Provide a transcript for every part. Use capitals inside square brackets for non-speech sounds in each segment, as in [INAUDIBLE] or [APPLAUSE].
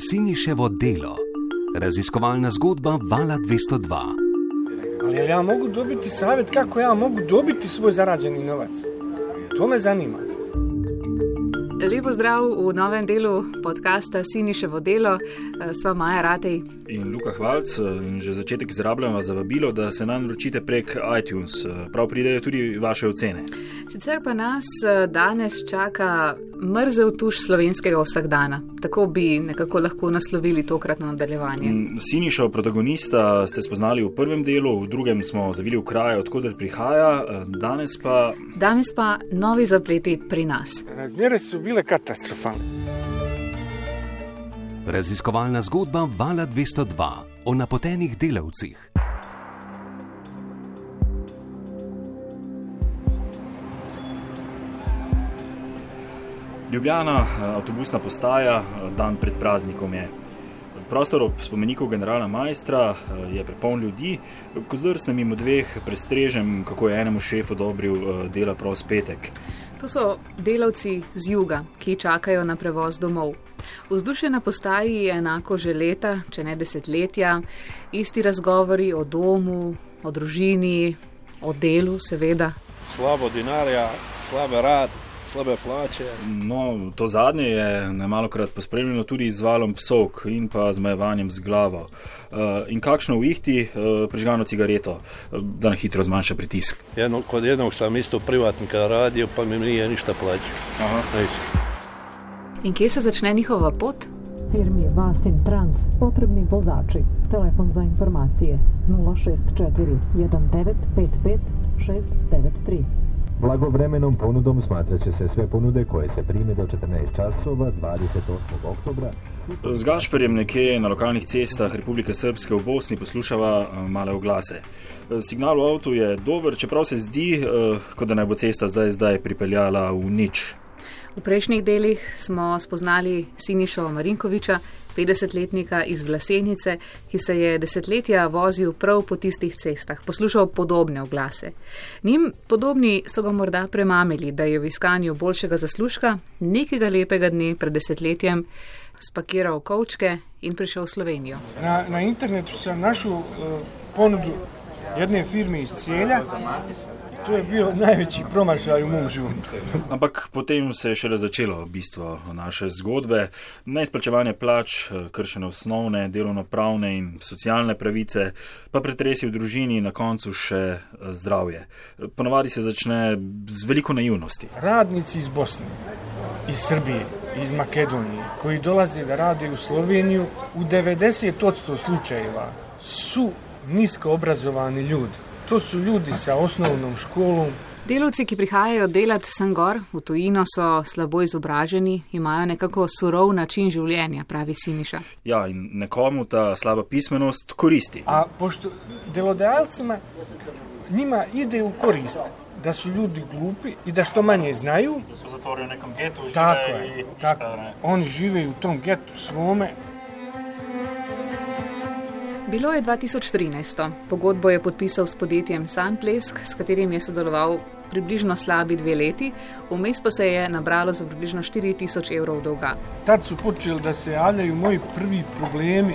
Siniševo delo, raziskovalna zgodba Vala 202. Ali ja mogu dobiti savjet kako ja mogu dobiti svoj zarađeni novac? To me zanima. Lepo zdrav v novem delu podcasta Siniševo delo, sva Maja Ratej in Luka Hvalc. In že začetek izrabljamo za vabilo, da se nam naročite prek iTunes. Prav pridejo tudi vaše ocene. Sicer pa nas danes čaka mrzel tuš slovenskega vsakdana. Tako bi nekako lahko naslovili tokratno nadaljevanje. Sinišo protagonista ste spoznali v prvem delu, v drugem smo zavili v kraj, odkuder prihaja, danes pa. Danes pa novi zapleti pri nas. Razmere so bile katastrofalne. Raziskovalna zgodba Vala 202 o napotenih delavcih. Ljubljana, avtobusna postaja, dan pred praznikom je. Prostor ob spomeniku generala Majstra je prepoln ljudi, ko zdrsnem mimo dveh prestrežem, kako je enemu šefu odobril dela prost petek. To so delavci z juga, ki čakajo na prevoz domov. Vzdušje na postaji je enako že leta, če ne desetletja, isti razgovori o domu, o družini, o delu, seveda. Slabo dinarja, slabe rad, slabe plače. No, to zadnje je malo krat pospremljeno tudi z valom psovk in pa zmajevanjem z glavo. Uh, in kakšno v ihti uh, prižgano cigareto, uh, da na hitro zmanjša pritisk. Jedno, kod jednog sam isto privatnika radio, pa mi nije ništa plaćao. In kje se začne njihova pot? Firmi Vasin Trans potrebni vozači. Telefon za informacije 064 1955 693. Blagovremenom ponudom smatrat će se sve ponude koje se prime do 14 časova 28. oktobra. Z Gašperjem nekje na lokalnih cestah Republike Srpske v Bosni poslušava male oglase. Signal v avtu je dober, čeprav se zdi, kot da naj bo cesta zdaj, zdaj pripeljala v nič. V prejšnjih delih smo spoznali Sinišo Marinkoviča, 50-letnika iz Vlasenice, ki se je desetletja vozil prav po tistih cestah, poslušal podobne oglase. Njim podobni so ga morda premamili, da je v iskanju boljšega zaslužka nekega lepega dne pred desetletjem spakiral kovčke in prišel v Slovenijo. Na, na internetu sem našel uh, ponudu jedne firme iz Celja. To je bil največji promašaj v mojem življenju. Ampak potem se je šele začelo bistvo naše zgodbe. Neizplačevanje plač, kršene osnovne, delovno-pravne in socialne pravice, pa pretresi v družini in na koncu še zdravje. Ponovadi se začne z veliko naivnosti. Radnici iz Bosne, iz Srbije, iz Makedonije, koji dolaze da rade u Sloveniju, u 90% slučajeva su nisko obrazovani ljudi. To su ljudi sa osnovnom školom. Delavci, ki prihajajo delati sem gor v tujino, so slabo izobraženi, imajo nekako surov način življenja, pravi Siniša. Ja, in nekomu ta slaba pismenost koristi. A pošto delodajalcima njima ide u korist da su ljudi glupi i da što manje znaju. Da su zatvoreni u nekom getu, tako je, tako. Oni žive u tom getu svome Bilo je 2013. Pogodbo je podpisal s podjetjem Sunplesk, s katerim je sodeloval približno slabi dve leti, vmes pa se je nabralo za približno 4000 evrov dolga. Tad so počeli, da se javljajo moji prvi problemi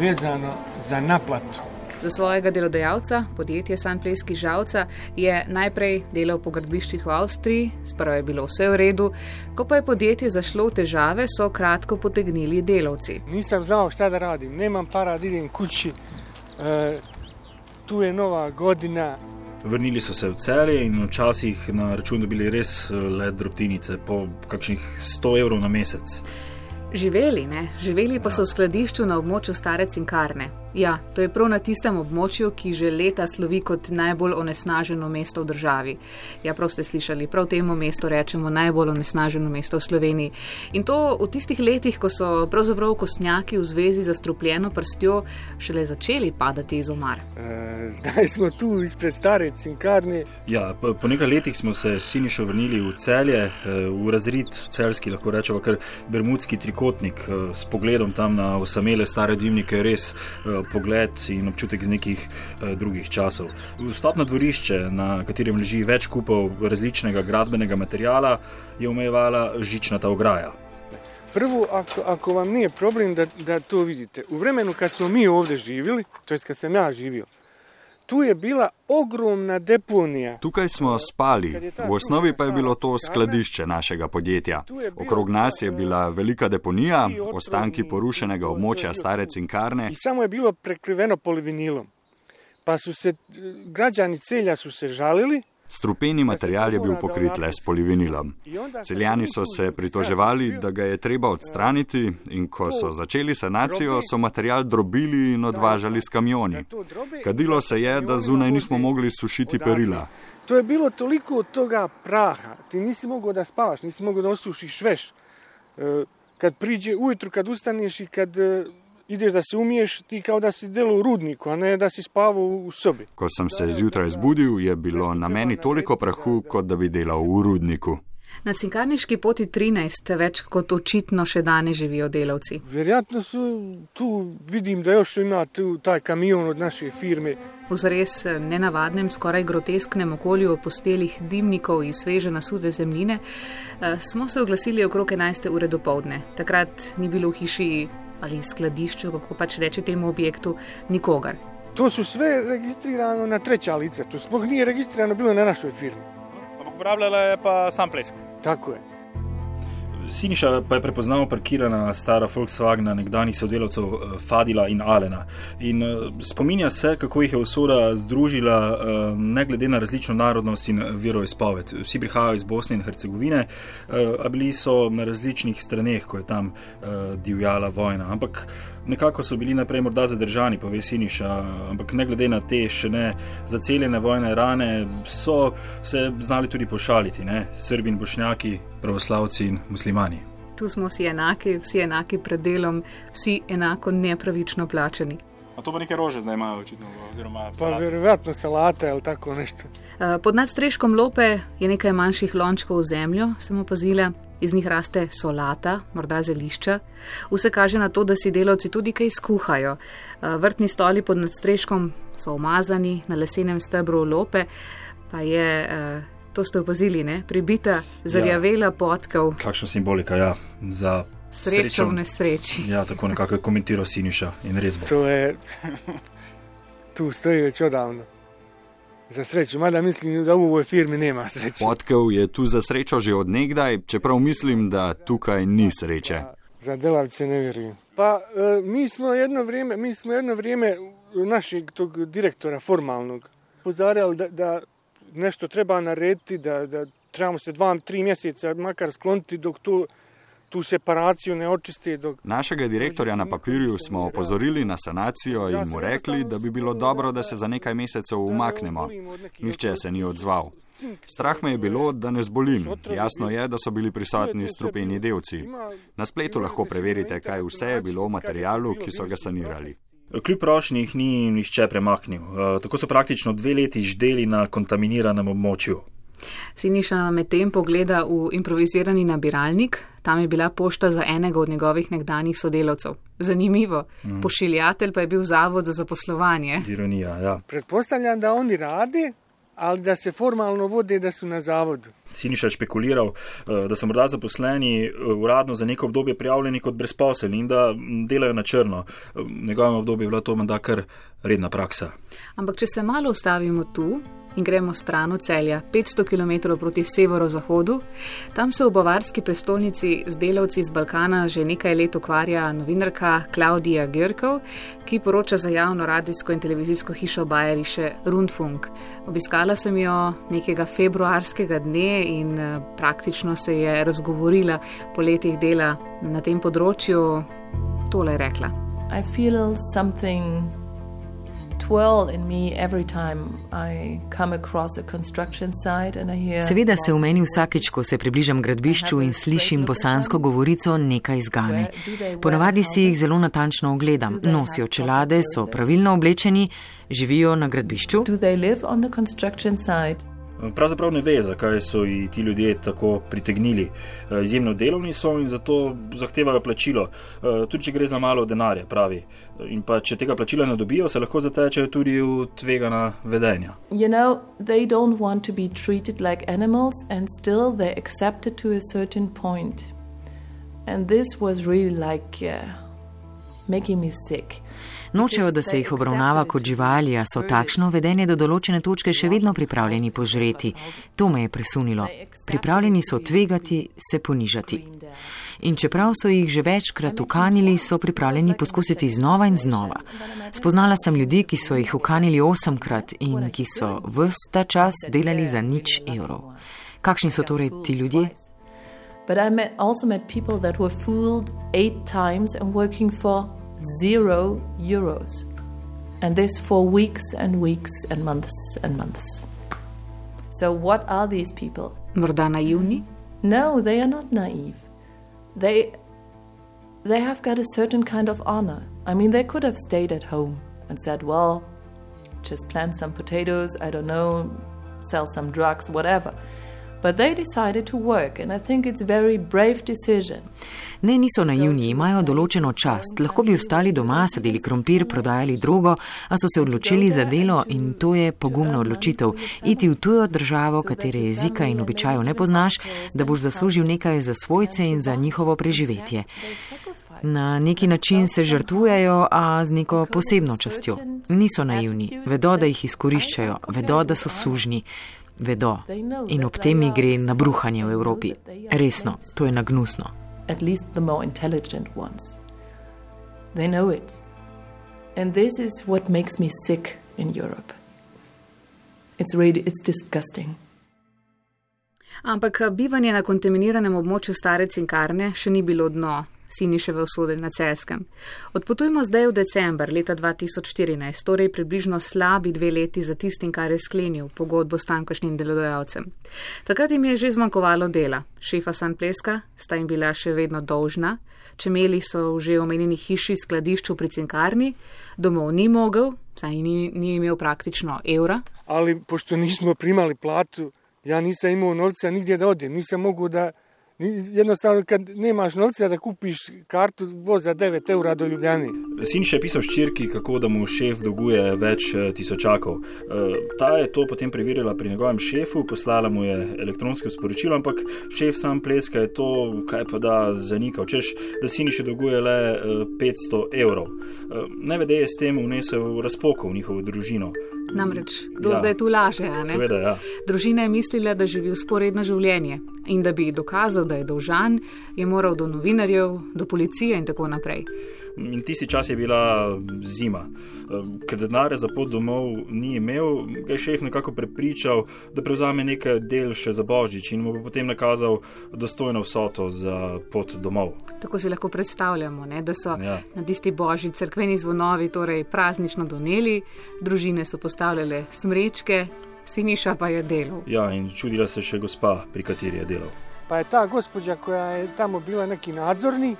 vezano za naplatu. Za svojega delodajalca, podjetje Sunpleski Žalca, je najprej delal po gradbiščih v Avstriji, sprva je bilo vse v redu, ko pa je podjetje zašlo v težave, so kratko potegnili delavci. Nisem znal, šta da radim, nemam para, da idem kući, e, tu je nova godina. Vrnili so se v celje in včasih na račun dobili res le drobtinice, po kakšnih 100 evrov na mesec. Živeli, ne? Živeli pa so v skladišču na območju stare cinkarne. Ja, to je prav na tistem območju, ki že leta slovi kot najbolj onesnaženo mesto v državi. Ja, prav ste slišali, prav temu mestu rečemo najbolj onesnaženo mesto v Sloveniji. In to v tistih letih, ko so pravzaprav kostnjaki v zvezi z zastrupljeno prstjo šele začeli padati iz omar. E, zdaj smo tu izpred stare cinkarne. Ja, po, po nekaj letih smo se sinišo vrnili v celje, v razred celski, lahko rečemo, kar bermudski trikotnik s pogledom tam na osamele stare dimnike, res pogled in občutek iz nekih uh, drugih časov. Vstop na dvorišče, na katerem leži več kupov različnega gradbenega materiala, je omejevala žičnata ograja. Prvo, ako, ako vam nije problem da, da to vidite, u vremenu kad smo mi ovdje živjeli, to jest kad sam ja živio, tu je bila ogromna deponija. Tukaj smo spali, v osnovi pa je bilo to skladišče našega podjetja. Okrog nas je bila velika deponija, ostanki porušenega območja stare cinkarne. I samo je bilo prekriveno polivinilom. Pa su se, građani celja su se žalili, Strupeni material je bil pokrit le s polivinilom. Celjani so se pritoževali, da ga je treba odstraniti in ko so začeli sanacijo, so material drobili in odvažali s kamioni. Kadilo se je, da zunaj nismo mogli sušiti perila. To je bilo toliko od toga praha. Ti nisi mogao da spavaš, nisi mogao da osušiš veš. E, Kad priđe ujutru, kad ustaneš i kad e, ideš da se umiješ, ti kao da si delo u rudniku, a ne da si spavao u sobi. Ko sem se zjutraj zbudil, je bilo na meni toliko prahu, kot da bi delal v rudniku. Na cinkarniški poti 13 več kot očitno še danes živijo delavci. Vjerojatno su tu, vidim da još ima tu taj kamion od naše firme. V zares nenavadnem, skoraj grotesknem okolju opustelih dimnikov in sveže nasute zemljine eh, smo se oglasili okrog 11. ure do povdne. Takrat ni bilo v hiši ali skladišču, kako pač reči temu objektu, nikogar. To su sve registrirano na treća lica, to sploh nije registrirano bilo na našoj firmi. Ampak uporabljala je pa sam plesk. Tako je. Siniša pa je prepoznal parkirana stara Volkswagena nekdanjih sodelavcev eh, Fadila in Alena. In eh, spominja se, kako jih je usoda združila, eh, ne glede na različno narodnost in veroizpoved. Vsi prihajajo iz Bosne in Hercegovine, a bili so na različnih straneh, ko je tam divjala vojna. Ampak nekako so bili najprej morda zadržani, pove Siniša, ampak ne glede na te še ne zaceljene vojne rane, so se znali tudi pošaliti, ne? Srbi in Bošnjaki, pravoslavci in muslimani. Tu smo vsi enaki, vsi enaki pred delom, vsi enako nepravično plačani. A to pa neke rože zdaj imajo, očitno, oziroma Pa vjerojatno salate ali tako nešto. Eh, Pod nadstreškom lope je nekaj manjših lončkov v zemljo, sem opazila, iz njih raste solata, morda zelišča. Vse kaže na to, da si delavci tudi kaj skuhajo. Eh, Vrtni stoli pod nadstreškom so umazani na lesenem stebru lope, pa je, eh, to ste opazili, ne, pribita zarjavela podkov, Kakšna simbolika, ja, za srečo v nesreči. Ja, tako nekako je komentiral Siniša in res bo. To je, [LAUGHS] tu stoji već odavno. Za sreću, mada mislim da u ovoj firmi nema sreće. Podkev je tu za srečo že odnegdaj, čeprav mislim, da tukaj ni sreče. Za delavce ne vjerujem. Pa e, mi smo jedno vrijeme, mi smo jedno vrijeme našeg tog direktora formalnog pozarjali da, da nešto treba narediti, da, da trebamo se dva, tri mjeseca makar skloniti dok tu, tu separaciju ne očisti. Dok... Našega direktorja na papirju smo opozorili na sanacijo in mu rekli, da bi bilo dobro, da se za nekaj mesecev umaknemo. Nihče se ni odzval. Strah me je bilo, da ne zbolim. Jasno je, da so bili prisotni strupeni delci. Na spletu lahko preverite, kaj vse je bilo v materialu, ki so ga sanirali. Kljub prošnji jih ni nihče premaknil. Eh, Tako so praktično dve leti ždeli na kontaminiranem območju. Siniša medtem pogleda v improvizirani nabiralnik, tam je bila pošta za enega od njegovih nekdanjih sodelavcev. Zanimivo, mm. pošiljatelj pa je bil zavod za zaposlovanje. Ironija, ja. Pretpostavljam da oni rade, ali da se formalno vode da su na zavodu. Siniša je špekuliral, eh, da so morda zaposleni eh, uradno za neko obdobje prijavljeni kot brezposelni in da m, delajo na črno. Eh, V njegovem obdobju je bila to menda kar redna praksa. Ampak če se malo ustavimo tu in gremo stran od celja 500 km proti severozahodu, tam se v bavarski prestolnici z delavci iz Balkana že nekaj let ukvarja novinarka Klaudija Görkov, ki poroča za javno radijsko in televizijsko hišo Bayerische Rundfunk. Obiskala sem jo nekega februarskega dne in eh, praktično se je razgovorila po letih dela na tem področju. Tole je rekla. I feel something twirl in me every time I come across a construction site and I hear. Seveda se v meni vsakeč, ko se približam gradbišču in slišim bosansko govorico, nekaj izgane. Ponavadi si jih zelo natančno ogledam. Nosijo čelade, so pravilno oblečeni, živijo na gradbišču. Do they live on the construction site? Pravzaprav ne ve, zakaj so ji ti ljudje tako pritegnili. Eh, Izjemno delovni so in zato zahtevajo plačilo, Eh, tudi če gre za malo denarja, pravi. In pa če tega plačila ne dobijo, se lahko zatečejo tudi v tvegana vedenja. You know, they don't want to be treated like animals and still they accept it to a certain point. And this was really like sick. Nočejo, da se jih obravnava kot živali, a so takšno vedenje do določene točke še vedno pripravljeni požreti. To me je presunilo. Pripravljeni so tvegati, se ponižati. In čeprav so jih že večkrat ukanili, so pripravljeni poskusiti znova in znova. Spoznala sem ljudi, ki so jih ukanili osemkrat in ki so vsta čas delali za nič evrov. Kakšni so torej ti ljudje? But I met, also met people that were fooled eight times and working for zero euros. And this for weeks and weeks and months and months. So, what are these people? Morda naivni? No, they are not naive. They, they have got a certain kind of honor. I mean, they could have stayed at home and said, well, just plant some potatoes, I don't know, sell some drugs, whatever. But they decided to work, and I think it's a very brave decision. Ne, niso naivni, imajo določeno čast. Lahko bi ostali doma, sadili krompir, prodajali drogo, a so se odločili za delo in to je pogumna odločitev. Iti v tujo državo, katere jezika in običajev ne poznaš, da boš zaslužil nekaj za svojce in za njihovo preživetje. Na neki način se žrtvujejo, a z neko posebno častjo. Niso naivni, vedo, da jih izkoriščajo, vedo, da so sužni. Vedo. In ob tem mi gre na bruhanje v Evropi. Resno, to je nagnusno. At least the more intelligent ones. They know it. And this is what makes me sick in Europe. It's really, it's disgusting. Ampak bivanje na kontaminiranem območju stare cinkarne še ni bilo dno Siniševe usode na Celskem. Odpotujmo zdaj v december leta 2014, torej približno slabi dve leti za tistim, kar je sklenil pogodbo s tankošnjim delodajalcem. Takrat jim je že zmanjkovalo dela. Šefa San Pleska sta jim bila še vedno dolžna, čemeli so v že omenjeni hiši skladišču pri cinkarni, domov ni mogel, saj ni, ni imel praktično evra. Ali pošto nismo primali platu, ja nisam imao novca nigdje da odem, nisam mogu da Jednostavno, kad nemaš novca da kupiš kartu voza 9 eura do Ljubljane. Sin še je pisal ščirki, kako da mu šef dolguje več eh, tisočakov. Eh, ta je to potem preverila pri njegovem šefu, poslala mu je elektronsko sporočilo, ampak šef sam pleska je to, kaj pa da zanikal, češ, da sin še dolguje le 500 eh, evrov. Nevede je s tem vnesel razpoko v njihovo družino. Namreč, do ja. zdaj tu laže. Seveda, ja. Družina je mislila, da živi usporedno življenje in da bi dokazal, da je dolžan, je moral do novinarjev, do policije in tako naprej. In tisti čas je bila zima. Ker denarja za pot domov ni imel, ga je šef nekako prepričal, da prevzame nekaj del še za božič in mu bo potem nakazal dostojno vsoto za pot domov. Tako si lahko predstavljamo, ne, da so ja. na tisti božič crkveni zvonovi torej praznično doneli, družine so postavljale smrečke, siniša pa je delal. Ja, in čudila se še gospa, pri kateri je delal. Pa je ta gospođa, koja je tamo bila neki nadzorni,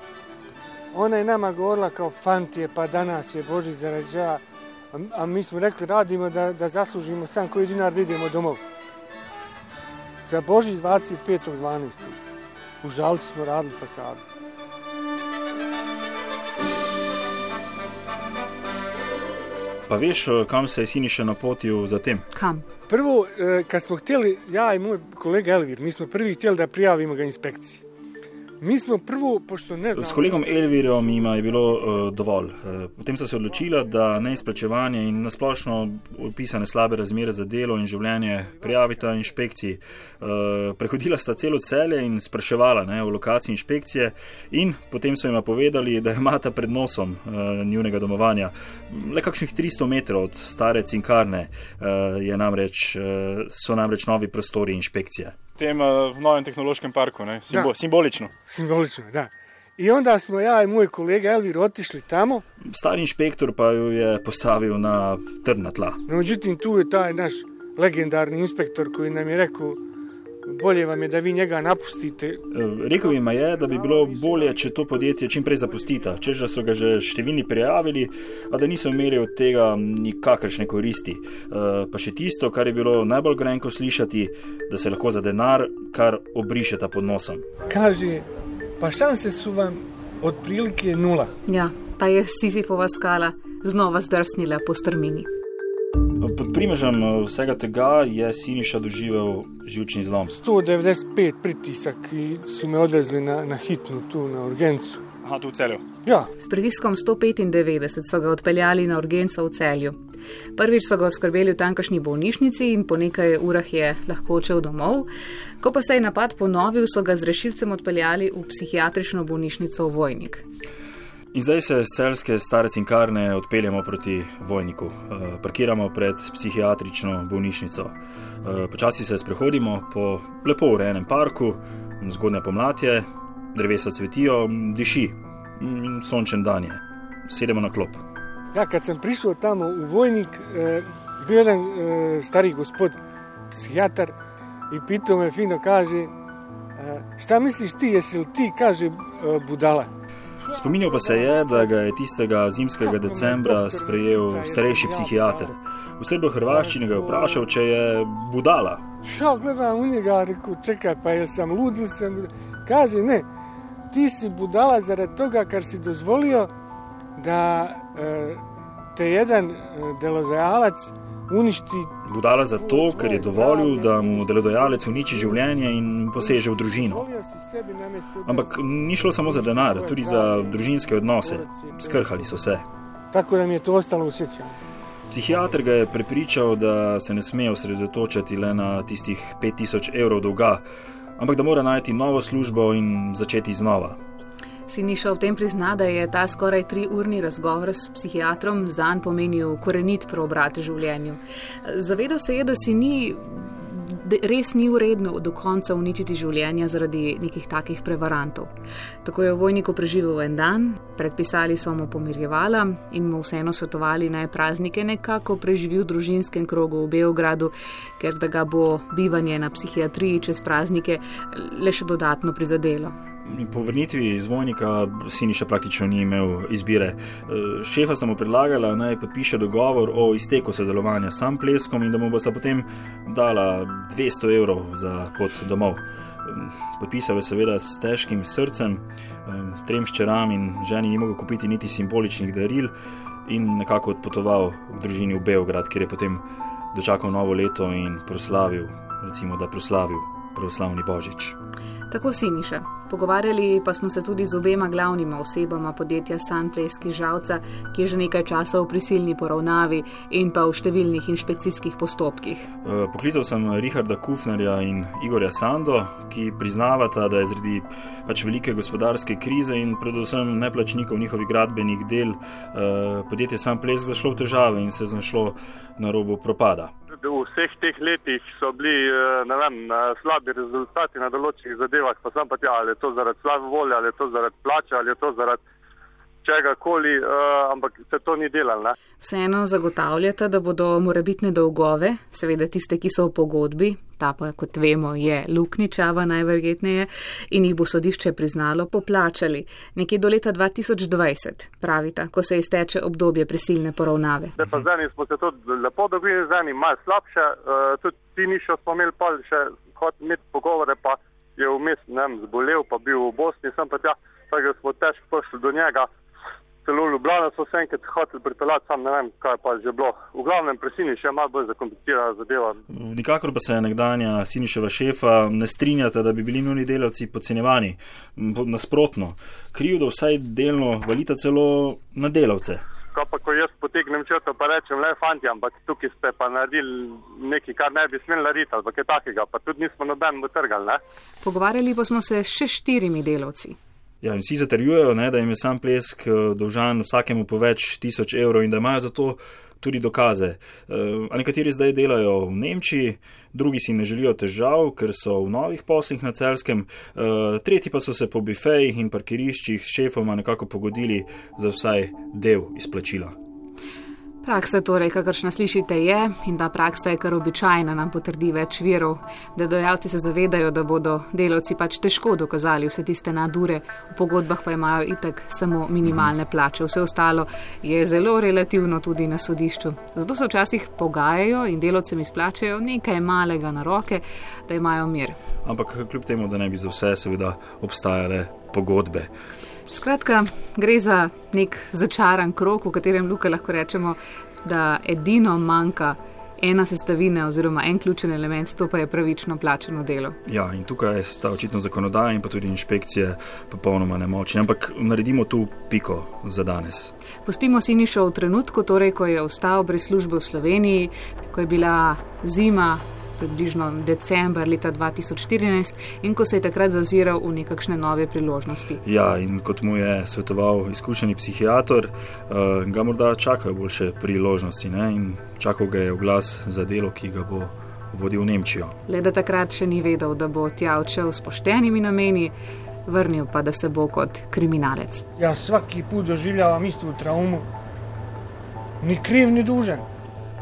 ona je nama govorila kao fantije, pa danas je Boži zarađa, a, a mi smo rekli radimo da, da zaslužimo sam koji dinar da idemo domov. Za Boži 25.12. U Žalcu smo radili fasadu. Pa veš, kam se je Siniša napotil zatem? Kam? Prvo, e, kad smo htjeli, ja i moj kolega Elvir, mi smo prvi htjeli da prijavimo ga inspekciji. Mi smo prvo, pošto ne znamo. S kolegom Elvirom jima je bilo uh, dovolj. Uh, potem so se odločila, da neizplačevanje in nasplošno opisane slabe razmere za delo in življenje prijavita inšpekciji. Uh, prehodila sta celo celje in spraševala ne, v lokaciji inšpekcije, in potem so jima povedali, da imata pred nosom uh, njunega domovanja le kakšnih 300 metrov od stare cinkarne, uh, namreč, uh, so namreč novi prostori inšpekcije tem uh, novem tehnološkem parku, Simbo da. simbolično. Simbolično, da. I onda smo ja i moj kolega Elvir otišli tamo. Stari inšpektor pa ju je postavil na trdna tla. No, međutim, tu je taj naš legendarni inspektor koji nam je rekao bolje vam je, da vi njega napustite. E, rekel jim je, da bi bilo bolje, če to podjetje čim prej zapustite, čež da so ga že številni prijavili, a da niso imeli od tega nikakršne koristi. E, pa še tisto, kar je bilo najbolj grenko slišati, da se lahko za denar kar obrišeta pod nosom. Kaže, pa šanse so vam otprilike nula. Ja, pa je Sizifova skala znova zdrsnila po strmini. Pod primežem eh, vsega tega je Siniša doživel živčni zlom. 195 pritisk, ki so me odvezli na, na hitno, tu na urgencu. Aha, tu v celju. Ja. S pritiskom 195 so ga odpeljali na urgenco v celju. Prvič so ga oskrbeli v tankašni bolnišnici in po nekaj urah je lahko odšel domov. Ko pa se je napad ponovil, so ga z rešilcem odpeljali v psihiatrično bolnišnico v Vojnik. In zdaj se z celske stare cinkarne odpeljemo proti Vojniku. E, parkiramo pred psihiatrično bolnišnico. E, počasi se sprehodimo po lepo urejenem parku, zgodne pomladje, drevesa cvetijo, diši in sončen dan je. Sedemo na klop. Ja, kad sem prišel tam v Vojnik, eh, bil je en eh, stari gospod, psihiater, in pital me, fino kaže, eh, šta misliš ti, jesi li ti, kaže, eh, budala. Spominjal pa se je, da ga je tistega zimskega decembra sprejel starejši psihiater. V srbo-hrvaščini ga je vprašal, če je budala. Šel gledam v njega, rekel, čekaj, pa jaz sem ludil, sem. Kaže, ne, ti si budala zaradi tega, ker si dozvolil, da eh, te jedan eh, delodajalec uništi. Budala zato, ker je dovolil, da mu delodajalec uniči življenje in poseže v družino. Ampak ni šlo samo za denar, tudi za družinske odnose. Skrhali so se. Tako da mi je to ostalo v srcu. Psihiater ga je prepričal, da se ne sme osredotočiti le na tistih 5000 evrov dolga, ampak da mora najti novo službo in začeti znova. Siniša v tem prizna, da je ta skoraj triurni razgovor s psihiatrom zanj pomenil korenit preobrat v življenju. Zavedal se je, da si ni. Res ni uredno do konca uničiti življenja zaradi nekih takih prevarantov. Tako je v vojniku preživel en dan, predpisali so mu pomirjevala in mu vseeno svetovali naj praznike nekako preživi v družinskem krogu v Beogradu, ker da ga bo bivanje na psihiatriji čez praznike le še dodatno prizadelo. Po vrnitvi iz vojnika Siniša praktično ni imel izbire. Šefa sta mu predlagala, naj podpiše dogovor o izteku sodelovanja s sam pleskom in da mu bo sta potem dala 200 evrov za pot domov. Podpisal je seveda s težkim srcem, trem ščeram in ženi ni mogel kupiti niti simboličnih daril in nekako odpotoval v družini v Beograd, kjer je potem dočakal novo leto in proslavil, recimo da proslavil pravoslavni božič. Tako Siniša. Pogovarjali pa smo se tudi z obema glavnima osebama podjetja Sunplace Žalca, ki je že nekaj časa v prisilni poravnavi in pa v številnih inšpekcijskih postopkih. Poklical sem Richarda Kufnerja in Igorja Sando, ki priznavata, da je zaradi pač velike gospodarske krize in predvsem neplačnikov njihovih gradbenih del podjetje Sunplace zašlo v težave in se znašlo na robu propada. V vseh teh letih so bili vem, slabi rezultati na določenih zadevah, pa sem pa tja, ali je to zaradi slabe volje, ali je to zaradi plača, ali je to zaradi čega koli, uh, ampak se to ni delalo. Vseeno zagotavljate, da bodo morebitne dolgove, seveda tiste, ki so v pogodbi, ta pa, kot vemo, je lukničava najverjetneje in jih bo sodišče priznalo, poplačali nekje do leta 2020, pravita, ko se izteče obdobje prisilne poravnave. Zdaj pa zdaj smo se tudi lepo dobili, zdaj malo slabše, uh, tudi ti nišo smo imeli pa še hod imeti pogovore, pa je vmes zbolel, pa bil v Bosni, sem pa tja, tako da smo težko prišli do njega. Celo v Ljubljano so se enkrat hoteli pripeljati, sam ne vem, kaj pa je že bilo. V glavnem pri Sinišu je malo bolj zakomplicirana zadeva. Nikakor pa se nekdanja Siniševa šefa ne strinjata, da bi bili njuni delavci podcenjevani. Nasprotno, krivdo vsaj delno valita celo na delavce. Ko pa ko jaz potegnem črto, pa rečem, le fanti, ampak tukaj ste pa naredili nekaj, kar ne bi smeli narediti, ali kaj takega, pa tudi nismo noben utrgali. Ne? Pogovarjali pa smo se še štirimi delavci. Ja, vsi zatrjujejo, ne, da jim je sam plesk dolžan vsakemu po več tisoč evrov in da imajo za to tudi dokaze. A nekateri zdaj delajo v Nemčiji, drugi si ne želijo težav, ker so v novih poslih na celskem, tretji pa so se po bifejih in parkiriščih s šefoma nekako pogodili za vsaj del izplačila. Praksa torej, kakršna slišite, je in ta praksa je kar običajna, nam potrdi več virov, da dojalci se zavedajo, da bodo delavci pač težko dokazali vse tiste nadure, v pogodbah pa imajo itak samo minimalne plače, vse ostalo je zelo relativno tudi na sodišču. Zato se včasih pogajajo in delavcem izplačajo nekaj malega na roke, da imajo mir. Ampak kljub temu, da ne bi za vse seveda obstajale pogodbe. Skratka, gre za nek začaran krok, v katerem Luka lahko rečemo, da edino manjka ena sestavina oziroma en ključen element, to pa je pravično plačeno delo. Ja, in tukaj sta očitno zakonodaja in pa tudi inšpekcije popolnoma nemočne, ampak naredimo tu piko za danes. Pustimo Sinišo v trenutku, torej, ko je ostal brez službe v Sloveniji, ko je bila zima približno decembr leta 2014 in ko se je takrat zaziral v nekakšne nove priložnosti. Ja, in kot mu je svetoval izkušeni psihiator, uh, ga morda čakajo boljše priložnosti ne? in čakal ga je v glas za delo, ki ga bo vodil v Nemčijo. Le da takrat še ni vedel, da bo tja odšel s poštenimi nameni. Vrnil pa, da se bo kot kriminalec. Ja, vsaki put doživljam isto travmo, ni kriv, ni dužen.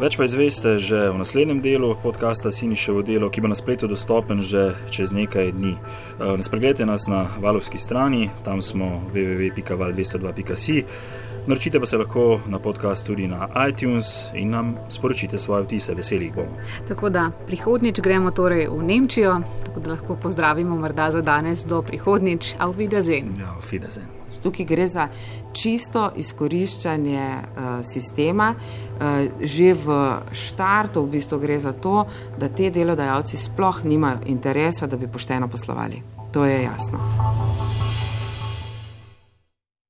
Več pa izveste že v naslednjem delu podcasta Siniševo delo, ki bo na spletu dostopen že čez nekaj dni. Eh, ne spregledajte nas na valovski strani, tam smo www.val202.si. Naročite pa se lahko na podcast tudi na iTunes in nam sporočite svoje vtise, veseli jih bomo. Tako da prihodnjič gremo torej v Nemčijo, tako da lahko pozdravimo morda za danes do prihodnjič, auf Wiedersehen. Ja, auf Wiedersehen. Tukaj gre za čisto izkoriščanje uh, sistema. Uh, že v štartu v bistvu gre za to, da te delodajalci sploh nimajo interesa, da bi pošteno poslovali. To je jasno.